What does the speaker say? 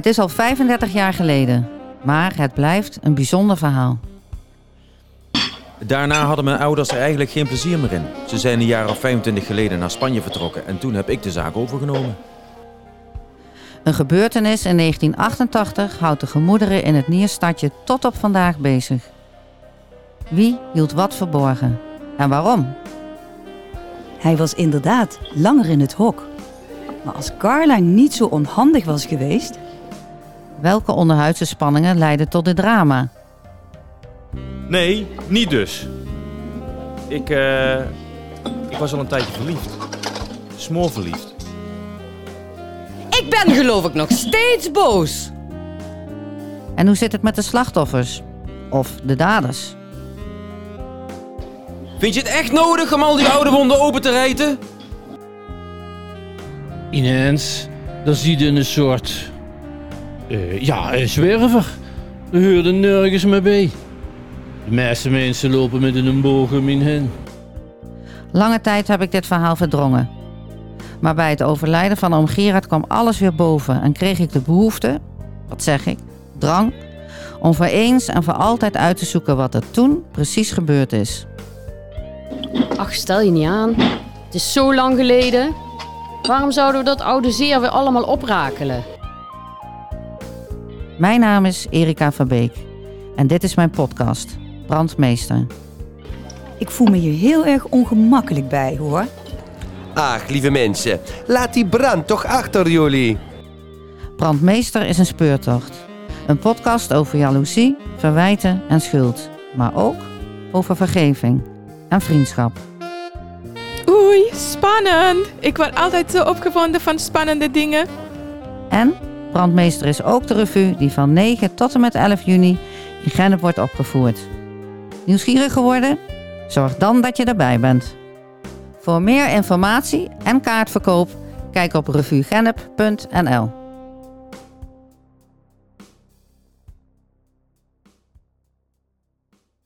Het is al 35 jaar geleden, maar het blijft een bijzonder verhaal. Daarna hadden mijn ouders er eigenlijk geen plezier meer in. Ze zijn een jaar of 25 geleden naar Spanje vertrokken en toen heb ik de zaak overgenomen. Een gebeurtenis in 1988 houdt de gemoederen in het Nierstadje tot op vandaag bezig. Wie hield wat verborgen en waarom? Hij was inderdaad langer in het hok. Maar als Caroline niet zo onhandig was geweest, Welke onderhuidse spanningen leidden tot dit drama? Nee, niet dus. Ik, eh, ik was al een tijdje verliefd. Smoorverliefd. Ik ben geloof ik nog steeds boos. En hoe zit het met de slachtoffers? Of de daders? Vind je het echt nodig om al die oude wonden open te rijten? Ineens, dan zie je een soort... eh, ja, een zwerver. Er hoorde nergens meer bij. De meeste mensen lopen met een boog om in hen. Lange tijd heb ik dit verhaal verdrongen. Maar bij het overlijden van oom Gerard kwam alles weer boven en kreeg ik de behoefte, wat zeg ik, drang, om voor eens en voor altijd uit te zoeken wat er toen precies gebeurd is. Ach, stel je niet aan. Het is zo lang geleden. Waarom zouden we dat oude zeer weer allemaal oprakelen? Mijn naam is Erika Verbeek en dit is mijn podcast, Brandmeester. ik voel me hier heel erg ongemakkelijk bij hoor. Ach, lieve mensen, laat die brand toch achter jullie. Brandmeester is een speurtocht. Een podcast over jaloezie, verwijten en schuld. Maar ook over vergeving en vriendschap. Oei, spannend. Ik word altijd zo opgewonden van spannende dingen. En Brandmeester is ook de revue die van 9 tot en met 11 juni in Gennep wordt opgevoerd. Nieuwsgierig geworden? Zorg dan dat je erbij bent. Voor meer informatie en kaartverkoop kijk op revuegennep.nl.